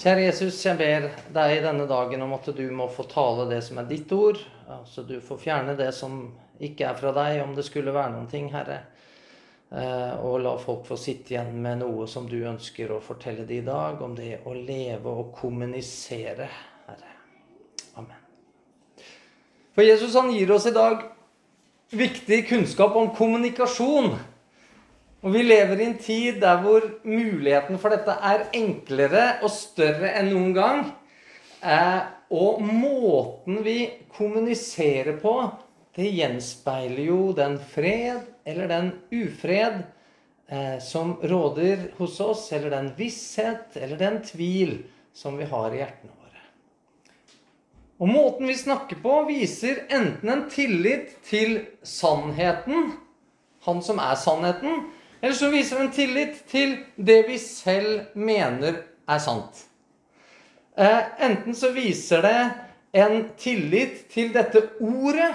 Kjære Jesus, jeg ber deg denne dagen om at du må få tale det som er ditt ord. Så du får fjerne det som ikke er fra deg, om det skulle være noen ting, Herre. Eh, og la folk få sitte igjen med noe som du ønsker å fortelle dem i dag, om det å leve og kommunisere, Herre. Amen. For Jesus han gir oss i dag viktig kunnskap om kommunikasjon. Og vi lever i en tid der hvor muligheten for dette er enklere og større enn noen gang. Eh, og måten vi kommuniserer på, det gjenspeiler jo den fred eller den ufred eh, som råder hos oss, eller den visshet eller den tvil som vi har i hjertene våre. Og måten vi snakker på, viser enten en tillit til sannheten, han som er sannheten, eller så viser det en tillit til det vi selv mener er sant. Eh, enten så viser det en tillit til dette ordet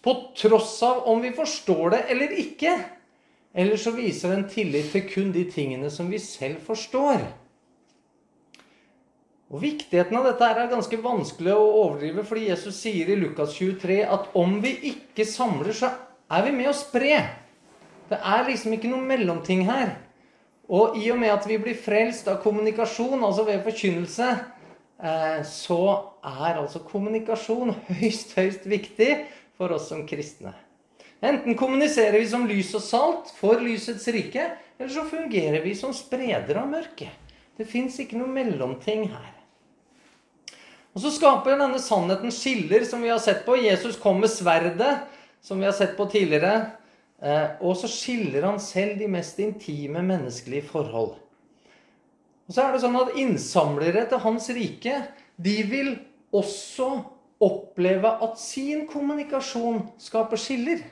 på tross av om vi forstår det eller ikke. Eller så viser det en tillit til kun de tingene som vi selv forstår. Og Viktigheten av dette er ganske vanskelig å overdrive, fordi Jesus sier i Lukas 23 at om vi ikke samler, så er vi med å spre. Det er liksom ikke noe mellomting her. Og i og med at vi blir frelst av kommunikasjon, altså ved forkynnelse, eh, så er altså kommunikasjon høyst, høyst viktig for oss som kristne. Enten kommuniserer vi som lys og salt for lysets rike, eller så fungerer vi som spredere av mørket. Det fins ikke noe mellomting her. Og Så skaper denne sannheten skiller, som vi har sett på. Jesus kom med sverdet, som vi har sett på tidligere. Eh, og så skiller han selv de mest intime menneskelige forhold. Og så er det sånn at Innsamlere til hans rike de vil også oppleve at sin kommunikasjon skaper skiller.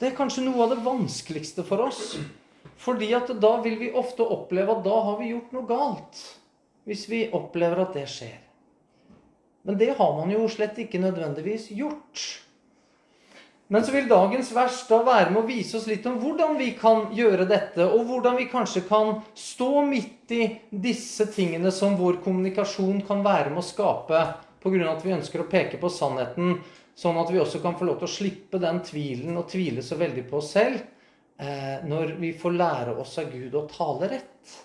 Det er kanskje noe av det vanskeligste for oss. Fordi at da vil vi ofte oppleve at da har vi gjort noe galt. Hvis vi opplever at det skjer. Men det har man jo slett ikke nødvendigvis gjort. Men så vil dagens vers da være med å vise oss litt om hvordan vi kan gjøre dette, og hvordan vi kanskje kan stå midt i disse tingene som vår kommunikasjon kan være med å skape pga. at vi ønsker å peke på sannheten, sånn at vi også kan få lov til å slippe den tvilen og tvile så veldig på oss selv eh, når vi får lære oss av Gud å tale rett.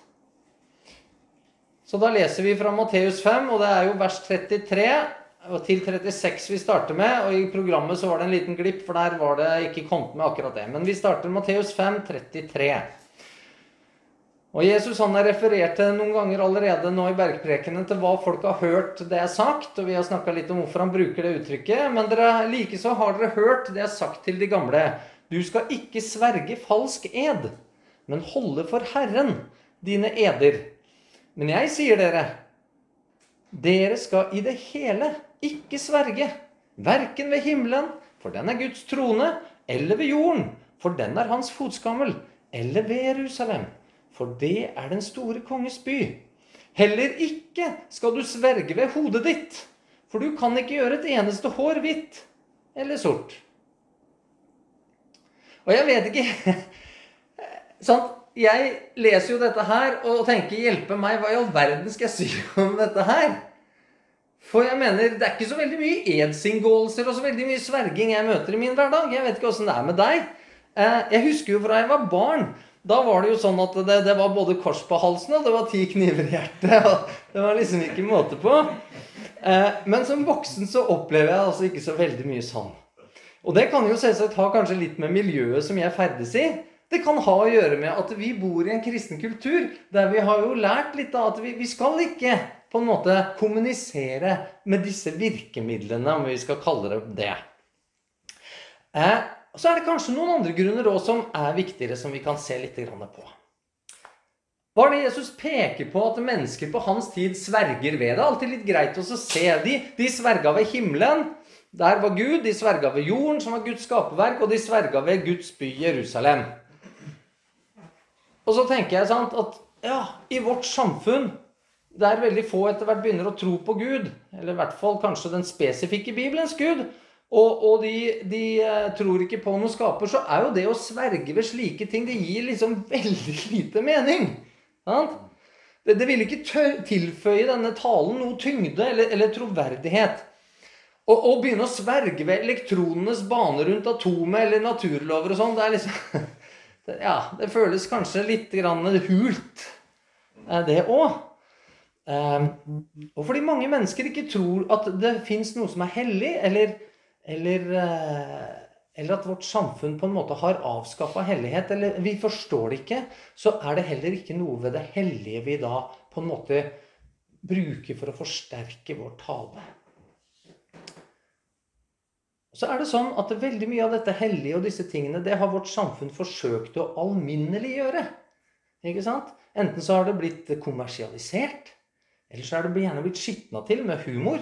Så da leser vi fra Matteus 5, og det er jo vers 33 og til 36 vi starter med. Og i programmet så var det en liten glipp, for der var det ikke kommet med akkurat det. Men vi starter Matteus 5, 33. Og Jesus han har referert noen ganger allerede nå i bergprekene til hva folk har hørt det er sagt. Og vi har snakka litt om hvorfor han bruker det uttrykket. Men dere likeså har dere hørt det er sagt til de gamle. Du skal ikke sverge falsk ed, men holde for Herren dine eder. Men jeg sier dere, dere skal i det hele ikke sverge, verken ved himmelen, for den er Guds trone, eller ved jorden, for den er hans fotskammel, eller ved Jerusalem, for det er den store konges by. Heller ikke skal du sverge ved hodet ditt, for du kan ikke gjøre et eneste hår hvitt eller sort. Og jeg vet ikke sånn, Jeg leser jo dette her og tenker 'hjelpe meg', hva i all verden skal jeg si om dette her? For jeg mener, det er ikke så veldig mye edsinngåelser og så veldig mye sverging jeg møter i min hverdag. Jeg vet ikke åssen det er med deg. Eh, jeg husker jo fra jeg var barn. Da var det jo sånn at det, det var både kors på halsen og det var ti kniver i hjertet. og Det var liksom ikke måte på. Eh, men som voksen så opplever jeg altså ikke så veldig mye sånn. Og det kan jo selvsagt ha kanskje litt med miljøet som jeg ferdes i. Det kan ha å gjøre med at vi bor i en kristen kultur der vi har jo lært litt av at vi, vi skal ikke på en måte kommunisere med disse virkemidlene, om vi skal kalle det det. Eh, så er det kanskje noen andre grunner også som er viktigere, som vi kan se litt på. Hva er det Jesus peker på at mennesker på hans tid sverger ved? Det er alltid litt greit å se de. De sverga ved himmelen. Der var Gud. De sverga ved jorden, som var Guds skaperverk. Og de sverga ved Guds by Jerusalem. Og så tenker jeg sant, at ja, i vårt samfunn der veldig få etter hvert begynner å tro på Gud, eller i hvert fall kanskje den spesifikke Bibelens Gud, og, og de, de, eh, tror ikke på noen skaper, så er jo det å sverge ved slike ting Det gir liksom veldig lite mening. Sant? Det, det ville ikke tør, tilføye denne talen noe tyngde eller, eller troverdighet. Og begynne å sverge ved elektronenes bane rundt atomet eller naturlover og sånn, det er liksom Ja, det føles kanskje litt grann hult, eh, det òg. Um, og fordi mange mennesker ikke tror at det fins noe som er hellig, eller, eller, uh, eller, at vårt samfunn på en måte har avskaffa hellighet, eller vi forstår det ikke, så er det heller ikke noe ved det hellige vi da på en måte bruker for å forsterke vår tale. Så er det sånn at veldig mye av dette hellige og disse tingene, det har vårt samfunn forsøkt å alminneliggjøre. Ikke sant? Enten så har det blitt kommersialisert, eller så er det gjerne blitt skitna til med humor.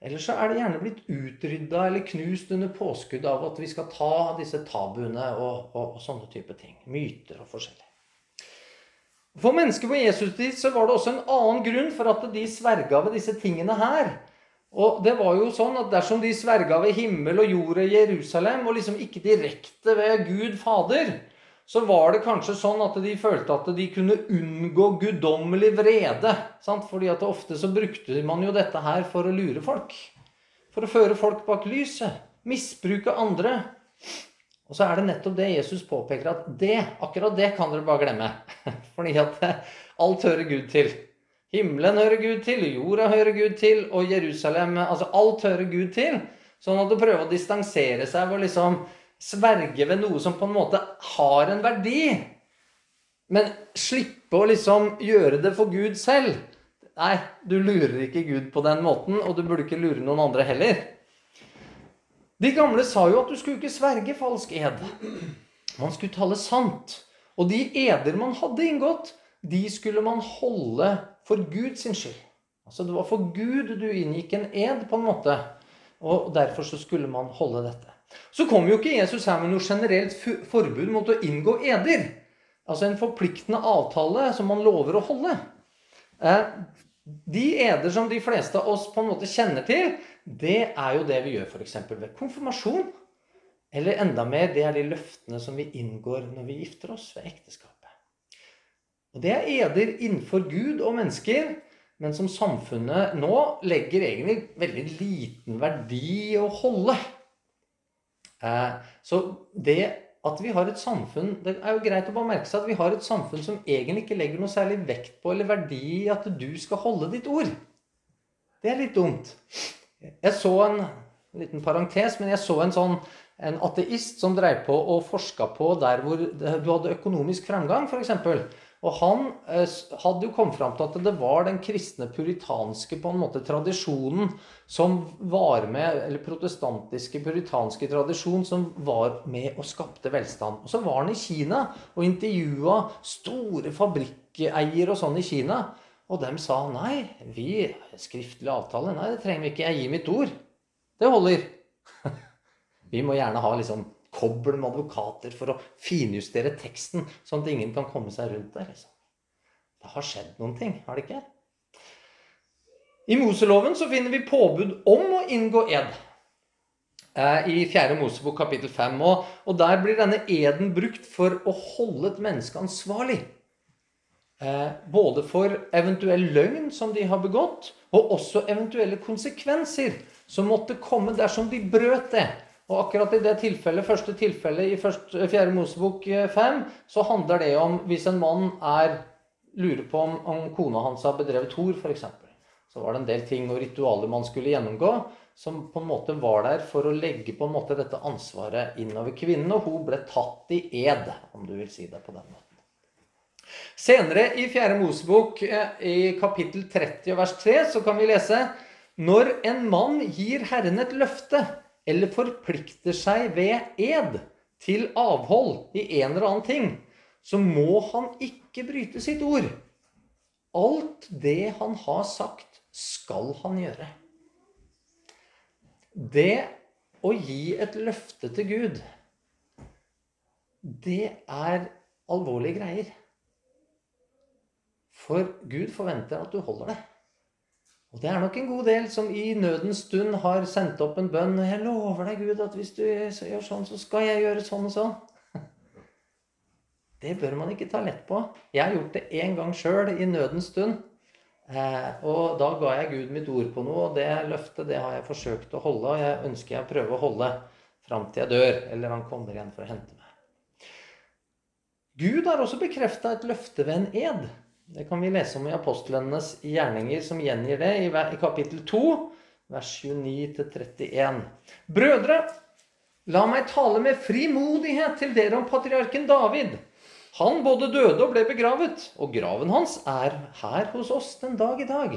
Eller så er det gjerne blitt utrydda eller knust under påskudd av at vi skal ta disse tabuene og, og, og sånne type ting. Myter og forskjellig. For mennesker på Jesus tid så var det også en annen grunn for at de sverga ved disse tingene her. Og det var jo sånn at dersom de sverga ved himmel og jord og Jerusalem, og liksom ikke direkte ved Gud Fader, så var det kanskje sånn at de følte at de kunne unngå guddommelig vrede. Sant? Fordi at ofte så brukte man jo dette her for å lure folk. For å føre folk bak lyset. Misbruke andre. Og så er det nettopp det Jesus påpeker, at det, akkurat det kan dere bare glemme. Fordi at alt hører Gud til. Himmelen hører Gud til, jorda hører Gud til, og Jerusalem Altså alt hører Gud til. Sånn at å prøve å distansere seg ved liksom sverge ved noe som på en måte har en verdi, men slippe å liksom gjøre det for Gud selv Nei, du lurer ikke Gud på den måten, og du burde ikke lure noen andre heller. De gamle sa jo at du skulle ikke sverge falsk ed. Man skulle tale sant. Og de eder man hadde inngått, de skulle man holde for Guds skyld. Altså Det var for Gud du inngikk en ed, på en måte. Og derfor så skulle man holde dette. Så kom jo ikke Jesus her med noe generelt forbud mot å inngå eder. Altså en forpliktende avtale som man lover å holde. Eh, de eder som de fleste av oss på en måte kjenner til, det er jo det vi gjør f.eks. ved konfirmasjon. Eller enda mer, det er de løftene som vi inngår når vi gifter oss ved ekteskapet. Og Det er eder innenfor Gud og mennesker, men som samfunnet nå legger egentlig veldig liten verdi å holde. Eh, så det at vi har et samfunn Det er jo greit å bare merke seg at vi har et samfunn som egentlig ikke legger noe særlig vekt på eller verdi i at du skal holde ditt ord. Det er litt dumt. Jeg så en, en liten parentes, men jeg så en sånn en ateist som dreiv på og forska på der hvor du hadde økonomisk fremgang, f.eks. Og han eh, hadde jo kommet fram til at det var den kristne puritanske på en måte tradisjonen som var med, eller protestantiske puritanske tradisjon som var med og skapte velstand. Og så var han i Kina og intervjua store fabrikkeiere og sånn i Kina. Og dem sa nei, vi skriftlig avtale. Nei, det trenger vi ikke. Jeg gir mitt ord. Det holder. vi må gjerne ha liksom kobbel med advokater for å finjustere teksten, sånn at ingen kan komme seg rundt det. Liksom. Det har skjedd noen ting, har det ikke? I Moseloven så finner vi påbud om å inngå ed. Eh, I 4. Mosebok kapittel 5. Og, og der blir denne eden brukt for å holde et menneske ansvarlig. Eh, både for eventuell løgn som de har begått, og også eventuelle konsekvenser som måtte komme dersom de brøt det. Og akkurat i det tilfellet, første tilfellet i 4. Mosebok 5, eh, så handler det om hvis en mann er, lurer på om, om kona hans har bedrevet hor, f.eks. Så var det en del ting og ritualer man skulle gjennomgå, som på en måte var der for å legge på en måte dette ansvaret innover kvinnen. Og hun ble tatt i ed, om du vil si det på den måten. Senere i 4. Mosebok, eh, i kapittel 30 vers 3, så kan vi lese Når en mann gir Herren et løfte eller forplikter seg ved ed til avhold i en eller annen ting, så må han ikke bryte sitt ord. Alt det han har sagt, skal han gjøre. Det å gi et løfte til Gud, det er alvorlige greier. For Gud forventer at du holder det. Og det er nok en god del som i nødens stund har sendt opp en bønn. Og 'Jeg lover deg, Gud, at hvis du gjør sånn, så skal jeg gjøre sånn og sånn'. det bør man ikke ta lett på. Jeg har gjort det én gang sjøl i nødens stund. Eh, og da ga jeg Gud mitt ord på noe, og det løftet det har jeg forsøkt å holde. Og jeg ønsker jeg prøver å holde fram til jeg dør, eller han kommer igjen for å hente meg. Gud har også bekrefta et løfte ved en ed. Det kan vi lese om i apostlenes gjerninger, som gjengir det i kapittel 2, vers 29-31. Brødre, la meg tale med frimodighet til dere om patriarken David. Han både døde og ble begravet, og graven hans er her hos oss den dag i dag.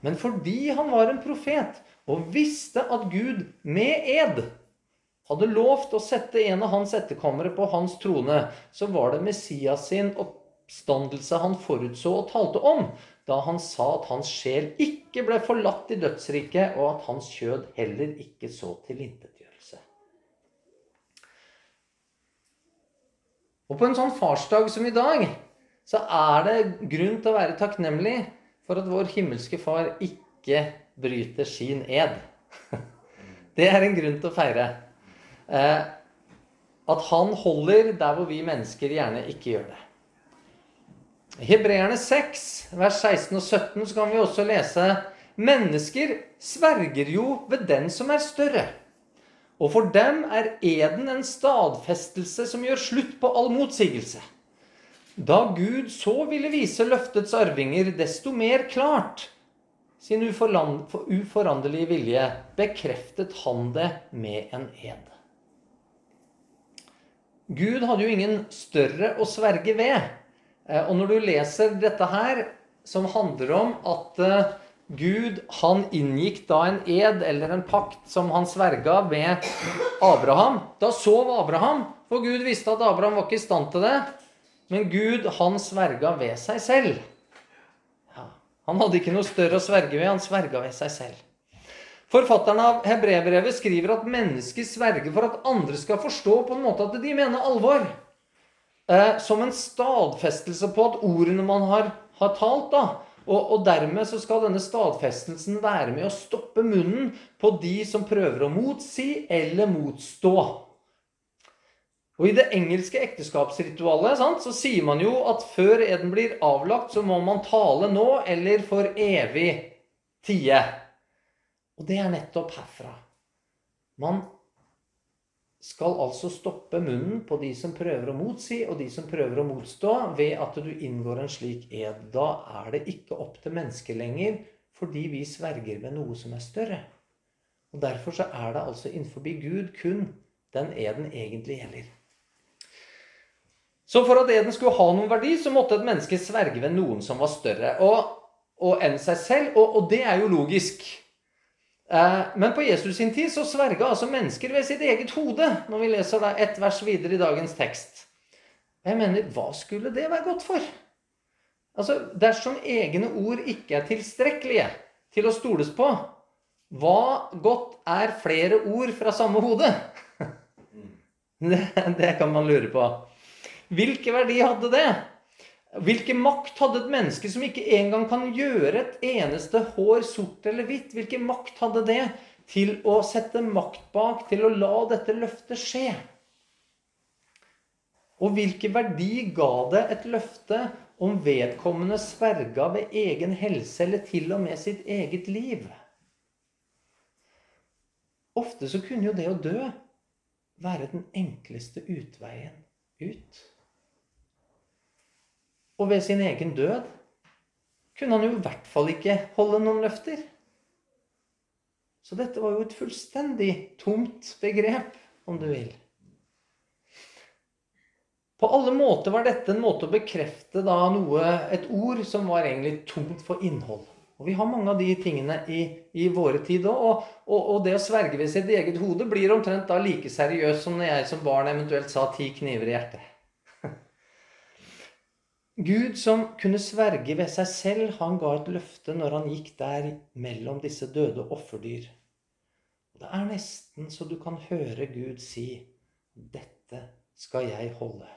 Men fordi han var en profet og visste at Gud med ed hadde lovt å sette en av hans etterkommere på hans trone, så var det Messias sin oppgave oppstandelse han forutså og talte om da han sa at hans sjel ikke ble forlatt i dødsriket, og at hans kjød heller ikke så tilintetgjørelse. Og på en sånn farsdag som i dag, så er det grunn til å være takknemlig for at vår himmelske far ikke bryter sin ed. Det er en grunn til å feire. Eh, at han holder der hvor vi mennesker gjerne ikke gjør det. Hebreerne 6, vers 16 og 17, så kan vi også lese Mennesker sverger jo ved den som er større. Og for dem er eden en stadfestelse som gjør slutt på all motsigelse. Da Gud så ville vise løftets arvinger desto mer klart sin uforanderlige vilje, bekreftet han det med en ed. Gud hadde jo ingen større å sverge ved. Eh, og når du leser dette her, som handler om at eh, Gud han inngikk da en ed eller en pakt som han sverga med Abraham. Da sov Abraham, for Gud visste at Abraham var ikke i stand til det. Men Gud, han sverga ved seg selv. Han hadde ikke noe større å sverge ved. Han sverga ved seg selv. Forfatteren av Hebrebrevet skriver at mennesker sverger for at andre skal forstå på en måte at de mener alvor eh, som en stadfestelse på at ordene man har, har talt. da, og, og, dermed så skal denne stadfestelsen være med å stoppe munnen på de som prøver å motsi eller motstå. Og I det engelske ekteskapsritualet sant, så sier man jo at før eden blir avlagt, så må man tale nå eller for evig tie. Og det er nettopp herfra. Man skal altså stoppe munnen på de som prøver å motsi, og de som prøver å motstå, ved at du inngår en slik ed. Da er det ikke opp til mennesket lenger, fordi vi sverger ved noe som er større. Og Derfor så er det altså innenfor Gud kun den eden egentlig gjelder. Så for at eden skulle ha noen verdi, så måtte et menneske sverge ved noen som var større og, og enn seg selv. Og, og det er jo logisk. Eh, men på Jesus sin tid så sverga altså mennesker ved sitt eget hode, når vi leser da ett vers videre i dagens tekst. Jeg mener, hva skulle det være godt for? Altså, Dersom egne ord ikke er tilstrekkelige til å stoles på, hva godt er flere ord fra samme hode? Det, det kan man lure på. Hvilken verdi hadde det? Hvilken makt hadde et menneske som ikke engang kan gjøre et eneste hår sort eller hvitt? Hvilken makt hadde det til å sette makt bak, til å la dette løftet skje? Og hvilken verdi ga det et løfte om vedkommende sverga ved egen helse eller til og med sitt eget liv? Ofte så kunne jo det å dø være den enkleste utveien ut. Og ved sin egen død kunne han jo i hvert fall ikke holde noen løfter. Så dette var jo et fullstendig tomt begrep, om du vil. På alle måter var dette en måte å bekrefte da noe, et ord som var egentlig tomt for innhold. Og Vi har mange av de tingene i, i våre tid òg. Og, og, og, det å sverge ved sitt eget hode blir omtrent da like seriøst som når jeg som barn eventuelt sa 'ti kniver i hjertet'. Gud som kunne sverge ved seg selv, han ga et løfte når han gikk der mellom disse døde offerdyr. Det er nesten så du kan høre Gud si, 'Dette skal jeg holde'.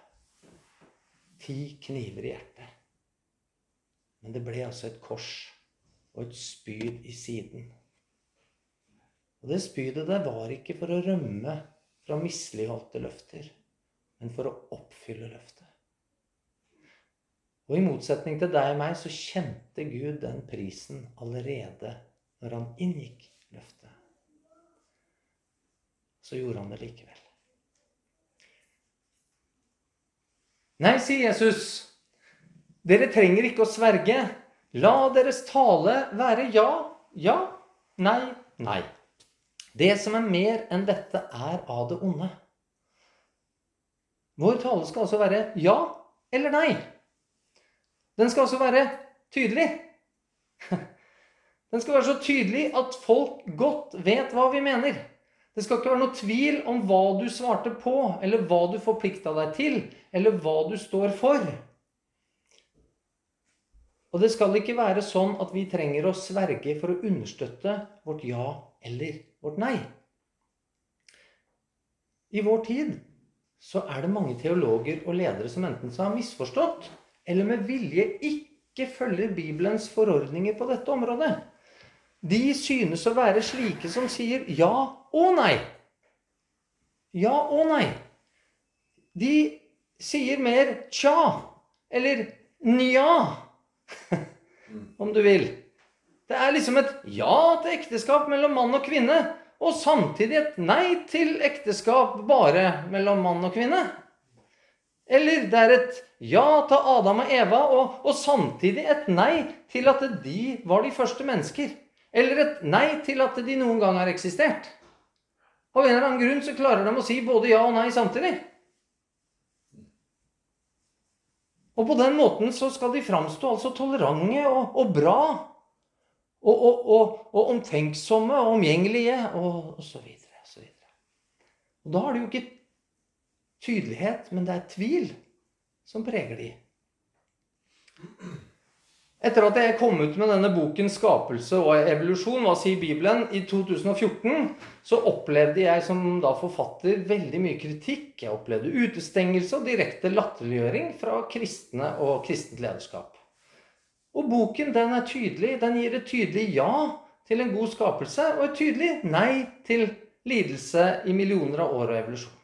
Ti kniver i hjertet. Men det ble altså et kors og et spyd i siden. Og det spydet der var ikke for å rømme fra misligholdte løfter, men for å oppfylle løftet. Og i motsetning til deg og meg så kjente Gud den prisen allerede når han inngikk løftet. Så gjorde han det likevel. Nei, sier Jesus, dere trenger ikke å sverge. La deres tale være ja, ja, nei, nei. Det som er mer enn dette, er av det onde. Vår tale skal altså være ja eller nei. Den skal altså være tydelig. Den skal være så tydelig at folk godt vet hva vi mener. Det skal ikke være noe tvil om hva du svarte på, eller hva du forplikta deg til, eller hva du står for. Og det skal ikke være sånn at vi trenger å sverge for å understøtte vårt ja eller vårt nei. I vår tid så er det mange teologer og ledere som enten har misforstått, eller med vilje ikke følger Bibelens forordninger på dette området. De synes å være slike som sier ja og nei. Ja og nei. De sier mer tja eller nja, om du vil. Det er liksom et ja til ekteskap mellom mann og kvinne, og samtidig et nei til ekteskap bare mellom mann og kvinne. Eller det er et ja til Adam og Eva, og, og, samtidig et nei til at de var de første mennesker. Eller et nei til at de noen gang har eksistert. Av en eller annen grunn så klarer de å si både ja og nei samtidig. Og på den måten så skal de framstå altså tolerante og, og bra og, og, og, og omtenksomme og omgjengelige og. Og så videre. Og da har de jo ikke tydelighet, men det er tvil som preger de. Etter at jeg kom ut med denne boken 'Skapelse og evolusjon', hva sier Bibelen, i 2014, så opplevde jeg som da forfatter veldig mye kritikk. Jeg opplevde utestengelse og direkte latterliggjøring fra kristne og kristent lederskap. Og boken den er tydelig. Den gir et tydelig ja til en god skapelse og et tydelig nei til lidelse i millioner av år og evolusjon.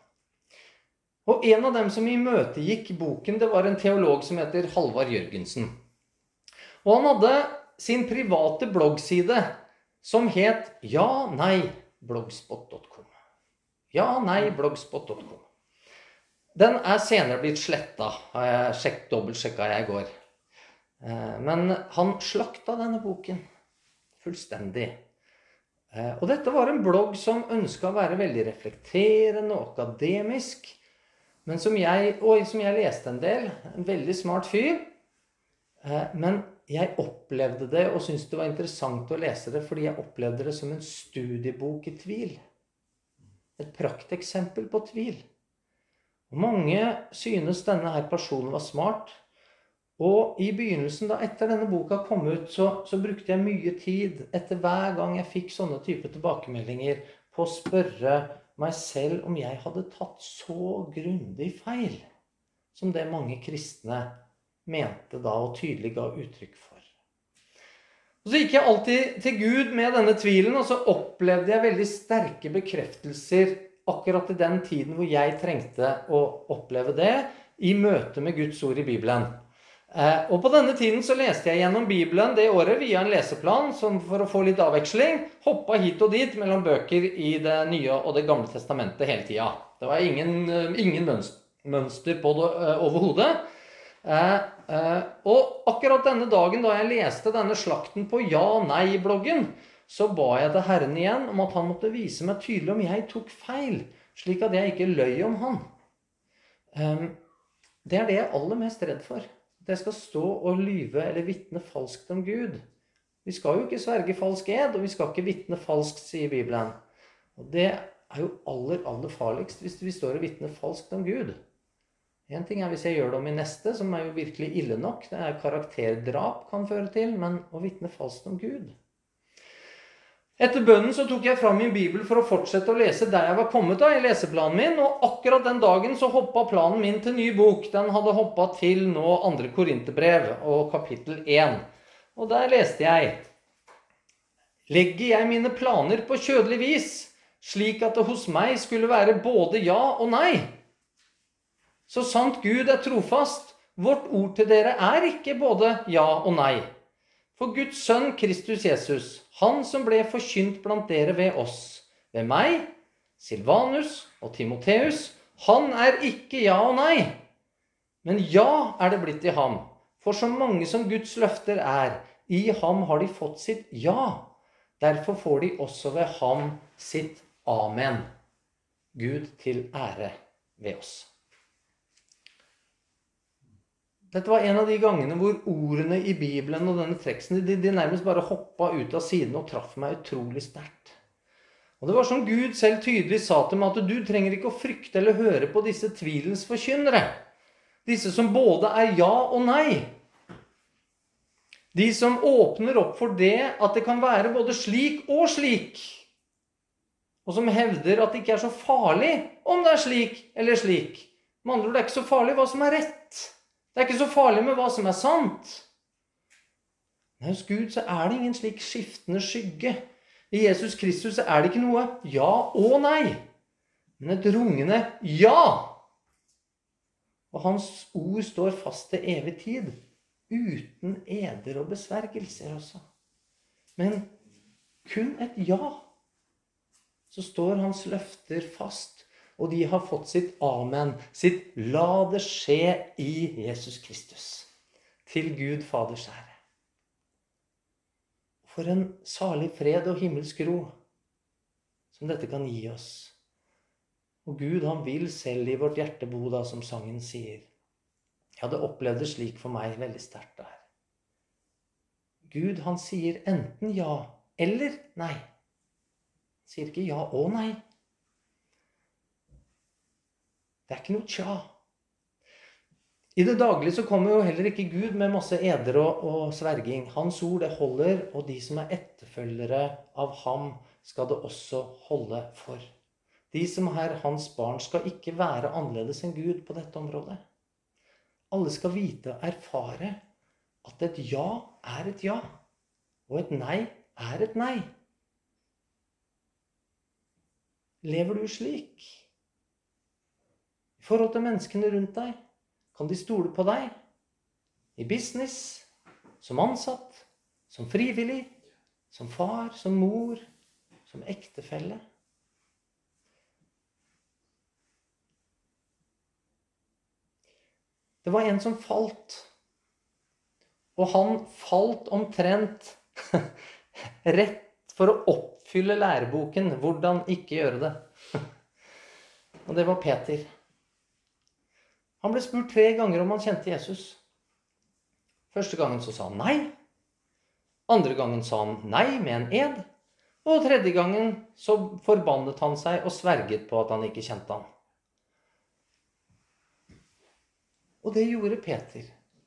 Og en av dem som imøtegikk boken, det var en teolog som heter Halvard Jørgensen. Og han hadde sin private bloggside som het ja, nei, blogspot.com. Ja, nei, blogspot.com. Den er senere blitt sletta, har jeg sjekket, dobbeltsjekka jeg i går. Eh, men han slakta denne boken fullstendig. Eh, og dette var en blogg som ønska å være veldig reflekterende og akademisk. Men som jeg, og som jeg leste en del. En veldig smart fyr. Eh, men jeg opplevde det og syntes det var interessant å lese det fordi jeg opplevde det som en studiebok i tvil. Et prakteksempel på tvil. Og mange synes denne her personen var smart. Og i begynnelsen, da etter denne boka kom ut, så, så, brukte jeg mye tid etter hver gang jeg fikk sånne type tilbakemeldinger, på å spørre meg selv om jeg hadde tatt så grundig feil som det mange kristne mente da og tydelig ga uttrykk for. Og Så gikk jeg alltid til Gud med denne tvilen, og så opplevde jeg veldig sterke bekreftelser akkurat i den tiden hvor jeg trengte å oppleve det, i møte med Guds ord i Bibelen. Eh, og På denne tiden så leste jeg gjennom Bibelen det året via en leseplan for å få litt avveksling. Hoppa hit og dit mellom bøker i Det nye og Det gamle testamentet hele tida. Det var ingen, eh, ingen mønster på det uh, overhodet. Og akkurat denne dagen da jeg leste denne slakten på ja- og nei-bloggen, så ba jeg til Herren igjen om at han måtte vise meg tydelig om jeg tok feil, slik at jeg ikke løy om han. Um, det er det jeg er aller mest redd for at jeg skal stå og lyve eller vitne falskt om Gud. Vi skal jo ikke sverge falsk ed, og vi skal ikke vitne falskt, sier Bibelen. Og det er jo aller, aller farligst hvis vi står og vitner falskt om Gud. Én ting er hvis jeg gjør det om i neste, som er jo virkelig ille nok. Det er karakterdrap kan føre til. Men å vitne falskt om Gud etter bønnen så tok jeg fram min bibel for å fortsette å lese der jeg var kommet da, i leseplanen min. Og akkurat den dagen så hoppa planen min til ny bok. Den hadde hoppa til nå andre Korinterbrev og kapittel 1. Og der leste jeg Legger jeg mine planer på kjødelig vis, slik at det hos meg skulle være både ja og nei? Så sant Gud er trofast, Vårt ord til dere er ikke både ja og nei. For Guds sønn Kristus Jesus, han som ble forkynt blant dere ved oss, ved meg, Silvanus og Timoteus, han er ikke ja og nei. Men ja er det blitt i ham. For så mange som Guds løfter er, i ham har de fått sitt ja. Derfor får de også ved ham sitt amen. Gud til ære ved oss. Dette var en av de gangene hvor ordene i Bibelen og denne teksten de, de nærmest bare hoppa ut av siden og traff meg utrolig sterkt. Og Det var som Gud selv tydelig sa til meg, at du trenger ikke å frykte eller høre på disse tvilens forkynnere. Disse som både er ja og nei. De som åpner opp for det at det kan være både slik og slik. Og som hevder at det ikke er så farlig om det er slik eller slik. Med andre ord, det er ikke så farlig hva som er rett. Det er ikke så farlig med hva som er sant. Men hos Gud så er det ingen slik skiftende skygge. I Jesus Kristus er det ikke noe ja og nei, men et rungende ja. Og hans ord står fast til evig tid, uten eder og besvergelser også. Men kun et ja. Så står hans løfter fast og de har fått sitt amen, sitt 'la det skje i Jesus Kristus'. Til Gud Faders ære. For en salig fred og himmelsk ro som dette kan gi oss. Og Gud, han vil selv i vårt hjerte bo, da, som sangen sier. Jeg hadde opplevd det slik for meg veldig sterkt der. Gud, han sier enten ja eller nei. Han sier ikke ja og nei. Det er ikke noe tja. I det daglige så kommer jo heller ikke Gud med masse eder og, og sverging. Hans ord, det holder, og de som er etterfølgere av ham, skal det også holde for. De som er hans barn, skal ikke være annerledes enn Gud på dette området. Alle skal vite og erfare at et ja er et ja, og et nei er et nei. Lever du slik? I forhold til menneskene rundt deg? Kan de stole på deg? I business, som ansatt, som frivillig, som far, som mor, som ektefelle? Det var en som falt. Og han falt omtrent rett for å oppfylle læreboken 'Hvordan ikke gjøre det'. Og det var Peter. Han ble spurt tre ganger om han kjente Jesus. Første gangen så sa han nei. Andre gangen sa han nei med en ed. Og tredje gangen så forbannet han seg og sverget på at han ikke kjente han. Og det gjorde Peter,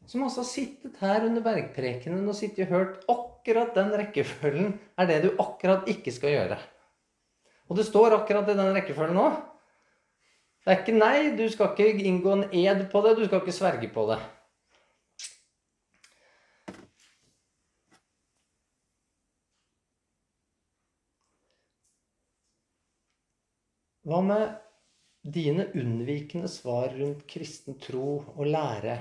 som altså har sittet her under bergprekenen og sittet og hørt akkurat den rekkefølgen er det du akkurat ikke skal gjøre. Og det står akkurat i den rekkefølgen nå. Det er ikke nei. Du skal ikke inngå en ed på det. Du skal ikke sverge på det. Hva med dine unnvikende svar rundt kristen tro og lære?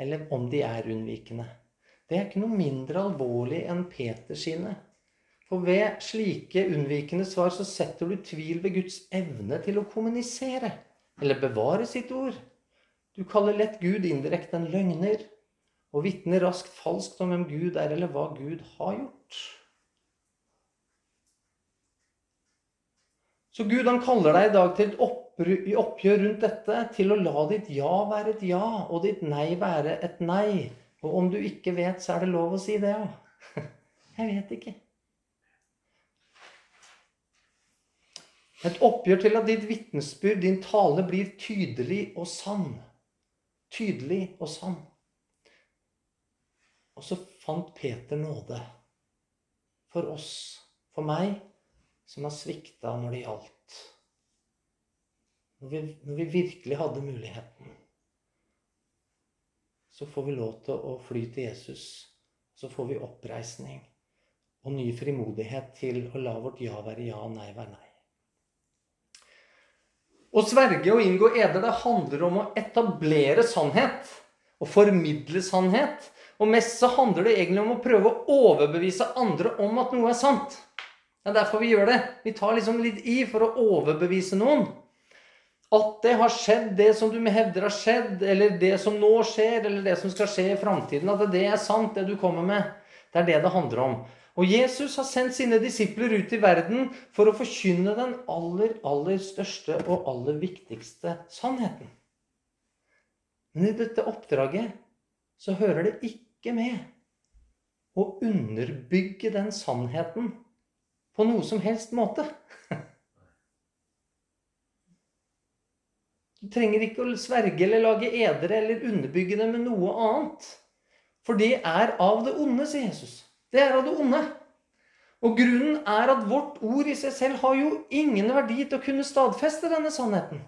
Eller om de er unnvikende. Det er ikke noe mindre alvorlig enn Peters sine. For ved slike unnvikende svar så setter du tvil ved Guds evne til å kommunisere eller bevare sitt ord. Du kaller lett Gud indirekte en løgner og vitner raskt falskt om hvem Gud er, eller hva Gud har gjort. Så Gud han kaller deg i dag til et oppgjør rundt dette, til å la ditt ja være et ja og ditt nei være et nei. Og om du ikke vet, så er det lov å si det, ja. Jeg vet ikke. Et oppgjør til at ditt vitnesbyrd, din tale, blir tydelig og sann. Tydelig og sann. Og så fant Peter nåde for oss, for meg, som har svikta når det gjaldt. Når vi, når vi virkelig hadde muligheten. Så får vi lov til å fly til Jesus. Så får vi oppreisning og ny frimodighet til å la vårt ja være ja og nei være nei. Å sverge og inngå eder, det handler om å etablere sannhet. Og formidle sannhet. Og mest så handler det egentlig om å prøve å overbevise andre om at noe er sant. Det er derfor vi gjør det. Vi tar liksom litt i for å overbevise noen. At det har skjedd, det som du hevder har skjedd, eller det som nå skjer, eller det som skal skje i framtiden, at det er sant, det du kommer med. Det er det det handler om. Og Jesus har sendt sine disipler ut i verden for å forkynne den aller, aller største og aller viktigste sannheten. Men i dette oppdraget så hører det ikke med å underbygge den sannheten på noe som helst måte. Du trenger ikke å sverge eller lage edere eller underbygge det med noe annet. For det er av det onde, sier Jesus. Det er av det onde. Og grunnen er at vårt ord i seg selv har jo ingen verdi til å kunne stadfeste denne sannheten.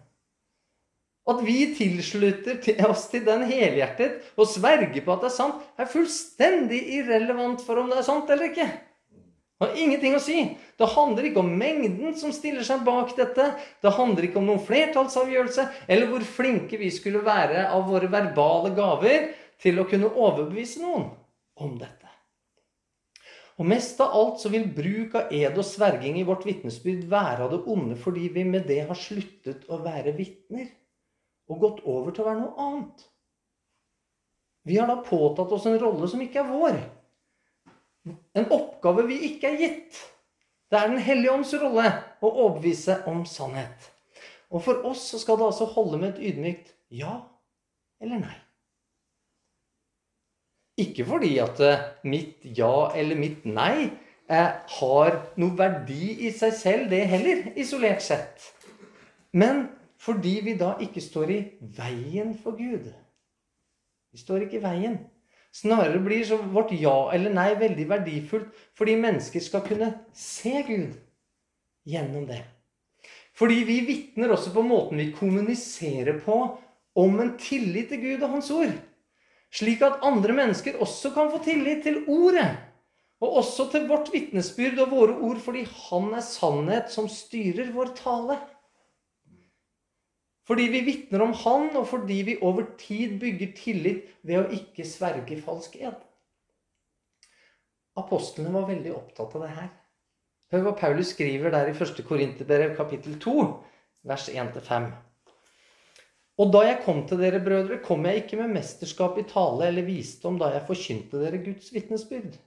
At vi tilslutter oss til den helhjertet og sverger på at det er sant, er fullstendig irrelevant for om det er sant eller ikke. Det har ingenting å si. Det handler ikke om mengden som stiller seg bak dette. Det handler ikke om noen flertallsavgjørelse eller hvor flinke vi skulle være av våre verbale gaver til å kunne overbevise noen om dette. Og mest av alt så vil bruk av ed og sverging i vårt vitnesbyrd være av det onde fordi vi med det har sluttet å være vitner og gått over til å være noe annet. Vi har da påtatt oss en rolle som ikke er vår. En oppgave vi ikke er gitt. Det er Den hellige ånds rolle å overbevise om sannhet. Og for oss så skal det altså holde med et ydmykt ja eller nei. Ikke fordi at eh, mitt ja eller mitt nei eh, har noe verdi i seg selv, det heller, isolert sett. Men fordi vi da ikke står i veien for Gud. Vi står ikke i veien. Snarere blir så vårt ja eller nei veldig verdifullt fordi mennesker skal kunne se Gud gjennom det. Fordi vi vitner også på måten vi kommuniserer på om en tillit til Gud og Hans ord. Slik at andre mennesker også kan få tillit til ordet. Og også til vårt vitnesbyrd og våre ord, fordi Han er sannhet som styrer vår tale. Fordi vi vitner om Han, og fordi vi over tid bygger tillit ved å ikke sverge falsk ed. Apostlene var veldig opptatt av det her. Hør hva Paulus skriver der i 1. Korinterbrev kapittel 2, vers 1-5. Og da jeg kom til dere, brødre, kom jeg ikke med mesterskap i tale eller visdom da jeg forkynte dere Guds vitnesbyrd.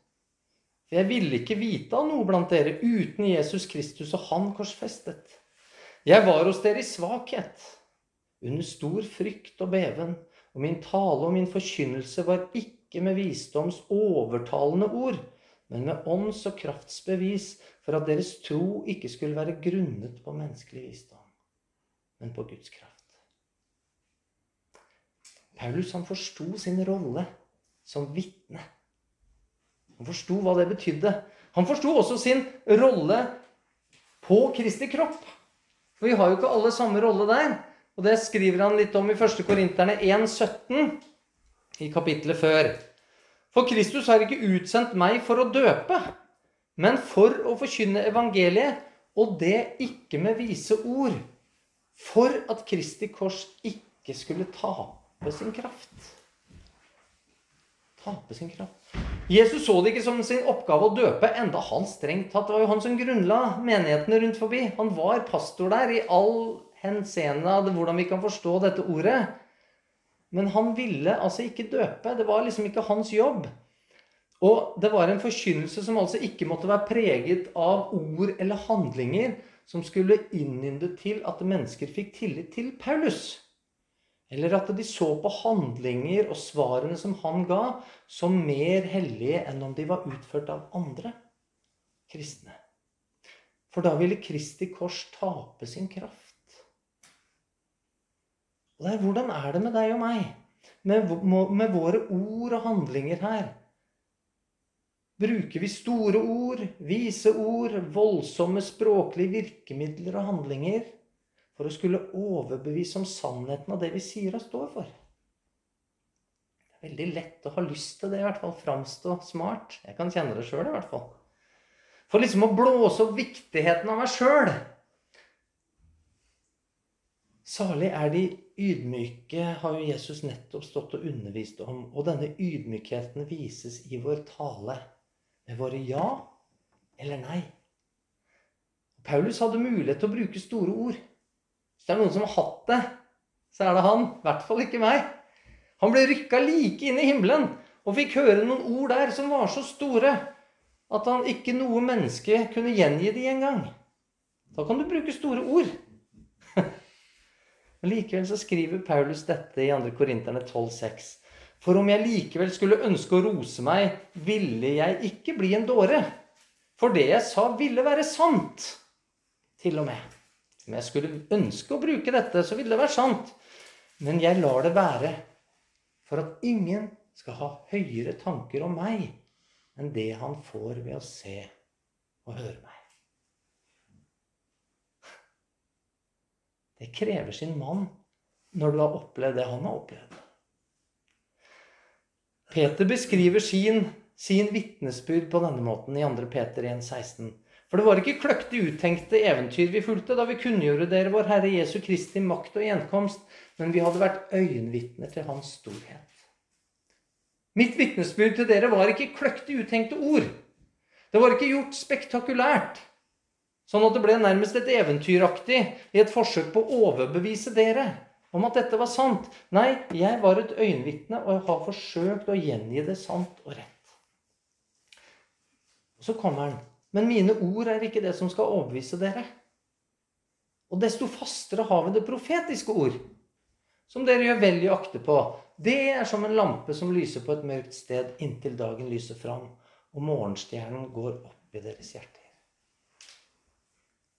For jeg ville ikke vite av noe blant dere uten Jesus Kristus og Han korsfestet. Jeg var hos dere i svakhet, under stor frykt og beven, og min tale og min forkynnelse var ikke med visdoms overtalende ord, men med ånds- og kraftsbevis, for at deres tro ikke skulle være grunnet på menneskelig visdom, men på Guds kraft. Paulus han forsto sin rolle som vitne. Han forsto hva det betydde. Han forsto også sin rolle på Kristi kropp. For vi har jo ikke alle samme rolle der. Og det skriver han litt om i 1. Korinterne 1,17 i kapittelet før. For Kristus har ikke utsendt meg for å døpe, men for å forkynne evangeliet, og det ikke med vise ord, for at Kristi kors ikke skulle tape tape sin kraft. Tape sin kraft. Jesus så det ikke som sin oppgave å døpe, enda han strengt tatt var jo han som grunnla menighetene rundt forbi. Han var pastor der i all henseende av hvordan vi kan forstå dette ordet. Men han ville altså ikke døpe. Det var liksom ikke hans jobb. Og det var en forkynnelse som altså ikke måtte være preget av ord eller handlinger som skulle innynde til at mennesker fikk tillit til Paulus. Eller at de så på handlinger og svarene som han ga, som mer hellige enn om de var utført av andre kristne. For da ville Kristi kors tape sin kraft. Og det er, Hvordan er det med deg og meg? Med, med våre ord og handlinger her? Bruker vi store ord, vise ord, voldsomme språklige virkemidler og handlinger? For å skulle overbevise om sannheten av det vi sier og står for. Det er veldig lett å ha lyst til det, i hvert fall. Framstå smart. Jeg kan kjenne det sjøl, i hvert fall. For liksom å blåse opp viktigheten av meg sjøl. Salig er de ydmyke, har jo Jesus nettopp stått og undervist om. Og denne ydmykheten vises i vår tale med våre ja eller nei. Paulus hadde mulighet til å bruke store ord. Hvis det er noen som har hatt det, så er det han. I hvert fall ikke meg. Han ble rykka like inn i himmelen og fikk høre noen ord der som var så store at han ikke noe menneske kunne gjengi de engang. Da kan du bruke store ord. Men likevel så skriver Paulus dette i 2. Korinterne 12,6. For om jeg likevel skulle ønske å rose meg, ville jeg ikke bli en dåre. For det jeg sa, ville være sant. Til og med. Om jeg skulle ønske å bruke dette, så ville det være sant. Men jeg lar det være for at ingen skal ha høyere tanker om meg enn det han får ved å se og høre meg. Det krever sin mann når du har opplevd det han har opplevd. Peter beskriver sin, sin vitnesbyrd på denne måten i 2. Peter 1,16. For det var ikke kløktig uttenkte eventyr vi fulgte da vi kunngjorde dere vår Herre Jesu Kristi makt og gjenkomst, men vi hadde vært øyenvitner til Hans storhet. Mitt vitnesbyrd til dere var ikke kløktig uttenkte ord. Det var ikke gjort spektakulært, sånn at det ble nærmest et eventyraktig i et forsøk på å overbevise dere om at dette var sant. Nei, jeg var et øyenvitne, og jeg har forsøkt å gjengi det sant og rett. Og så kommer han. Men mine ord er ikke det som skal overbevise dere. Og desto fastere har vi det profetiske ord, som dere gjør vel i å akte på. Det er som en lampe som lyser på et mørkt sted inntil dagen lyser fram, og morgenstjernen går opp i deres hjerter.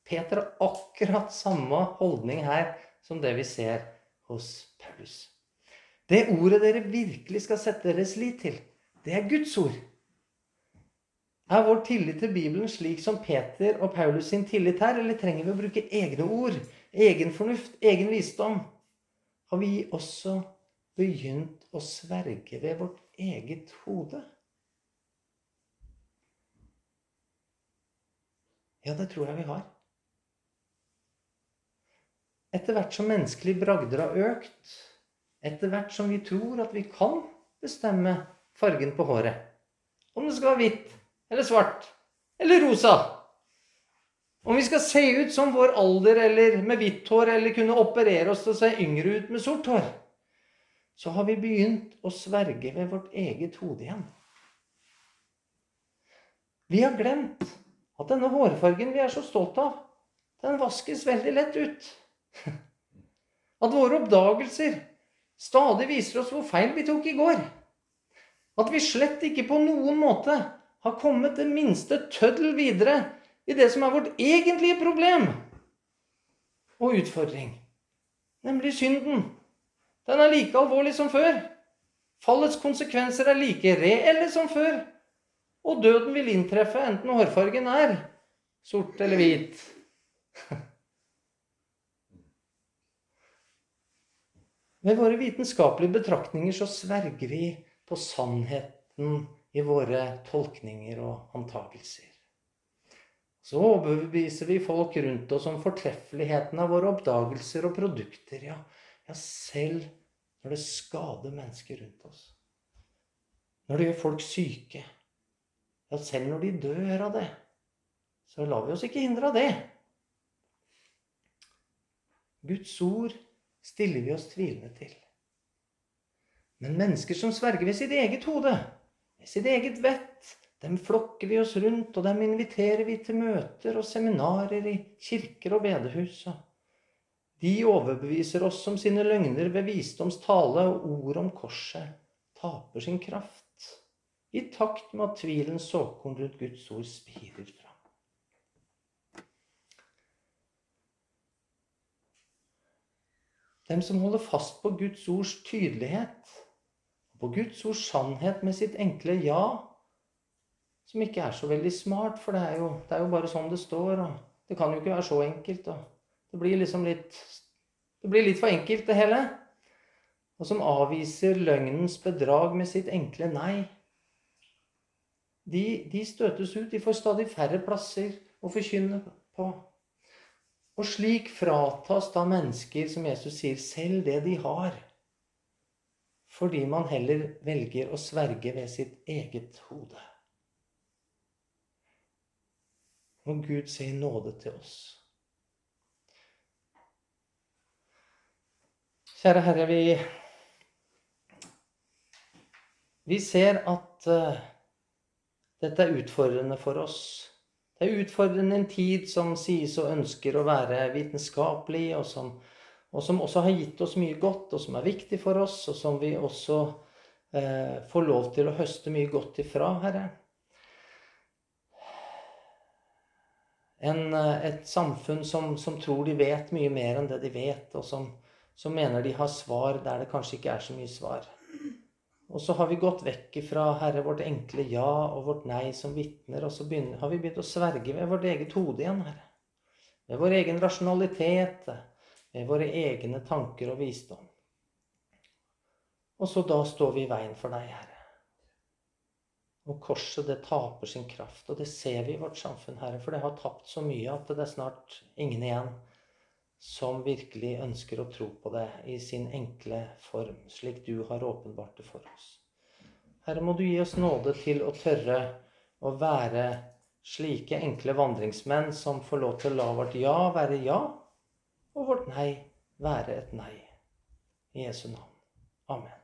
Peter har akkurat samme holdning her som det vi ser hos Paulus. Det ordet dere virkelig skal sette deres lit til, det er Guds ord. Er vår tillit til Bibelen slik som Peter og Paulus sin tillit her, eller trenger vi å bruke egne ord, egen fornuft, egen visdom? Har vi også begynt å sverge ved vårt eget hode? Ja, det tror jeg vi har. Etter hvert som menneskelige bragder har økt, etter hvert som vi tror at vi kan bestemme fargen på håret, om det skal være hvitt eller svart eller rosa Om vi skal se ut som vår alder eller med hvitt hår eller kunne operere oss til å se yngre ut med sort hår så har vi begynt å sverge ved vårt eget hode igjen. Vi har glemt at denne hårfargen vi er så stolt av, den vaskes veldig lett ut. At våre oppdagelser stadig viser oss hvor feil vi tok i går. At vi slett ikke på noen måte har kommet det minste tøddel videre i det som er vårt egentlige problem og utfordring, nemlig synden den er like alvorlig som før. Fallets konsekvenser er like reelle som før. Og døden vil inntreffe enten hårfargen er sort eller hvit. Med våre vitenskapelige betraktninger så sverger vi på sannheten i våre tolkninger og antakelser. Så overbeviser vi folk rundt oss om fortreffeligheten av våre oppdagelser og produkter. Ja, ja, selv når det skader mennesker rundt oss. Når det gjør folk syke. Ja, selv når de dør av det, så lar vi oss ikke hindre av det. Guds ord stiller vi oss tvilende til. Men mennesker som sverger ved sitt eget hode, ved sitt eget vett, dem flokker vi oss rundt, og dem inviterer vi til møter og seminarer i kirker og bedehus. de overbeviser oss om sine løgner ved visdoms tale, og ord om korset taper sin kraft i takt med at tvilens såkorn rundt Guds ord spirer fram. Dem som holder fast på Guds ords tydelighet, på Guds ords sannhet med sitt enkle ja, som ikke er så veldig smart, for det er jo, det er jo bare sånn det står, og det kan jo ikke være så enkelt. og det blir liksom litt Det blir litt for enkelt, det hele. Og som avviser løgnens bedrag med sitt enkle nei. De, de støtes ut. De får stadig færre plasser å forkynne på. Og slik fratas da mennesker, som Jesus sier, selv det de har. Fordi man heller velger å sverge ved sitt eget hode. Må Gud se i nåde til oss. Kjære Herre, vi, vi ser at uh, dette er utfordrende for oss. Det er utfordrende en tid som sies og ønsker å være vitenskapelig, og som, og som, også har gitt oss mye godt, og som er viktig for oss, og som vi også eh, får lov til å høste mye godt ifra, Herre. En, uh, et samfunn som, som tror de vet mye mer enn det de vet, og som som mener de har svar der det kanskje ikke er så mye svar. Og så har vi gått vekk fra Herre vårt enkle ja og vårt nei som vitner, og så begynner, har vi begynt å sverge ved vårt eget hode igjen, Herre. Ved vår egen rasjonalitet, våre egne tanker og visdom. Og så da står vi i veien for deg, Herre. Og korset, det taper sin kraft. Og det ser vi i vårt samfunn, Herre, for det har tapt så mye at det er snart ingen igjen som virkelig ønsker å tro på det i sin enkle form, slik du har åpenbart det for oss. Herre, må du gi oss nåde til å tørre å være slike enkle vandringsmenn som får lov til å la vårt ja være ja, og vårt nei være et nei. I Jesu navn. Amen.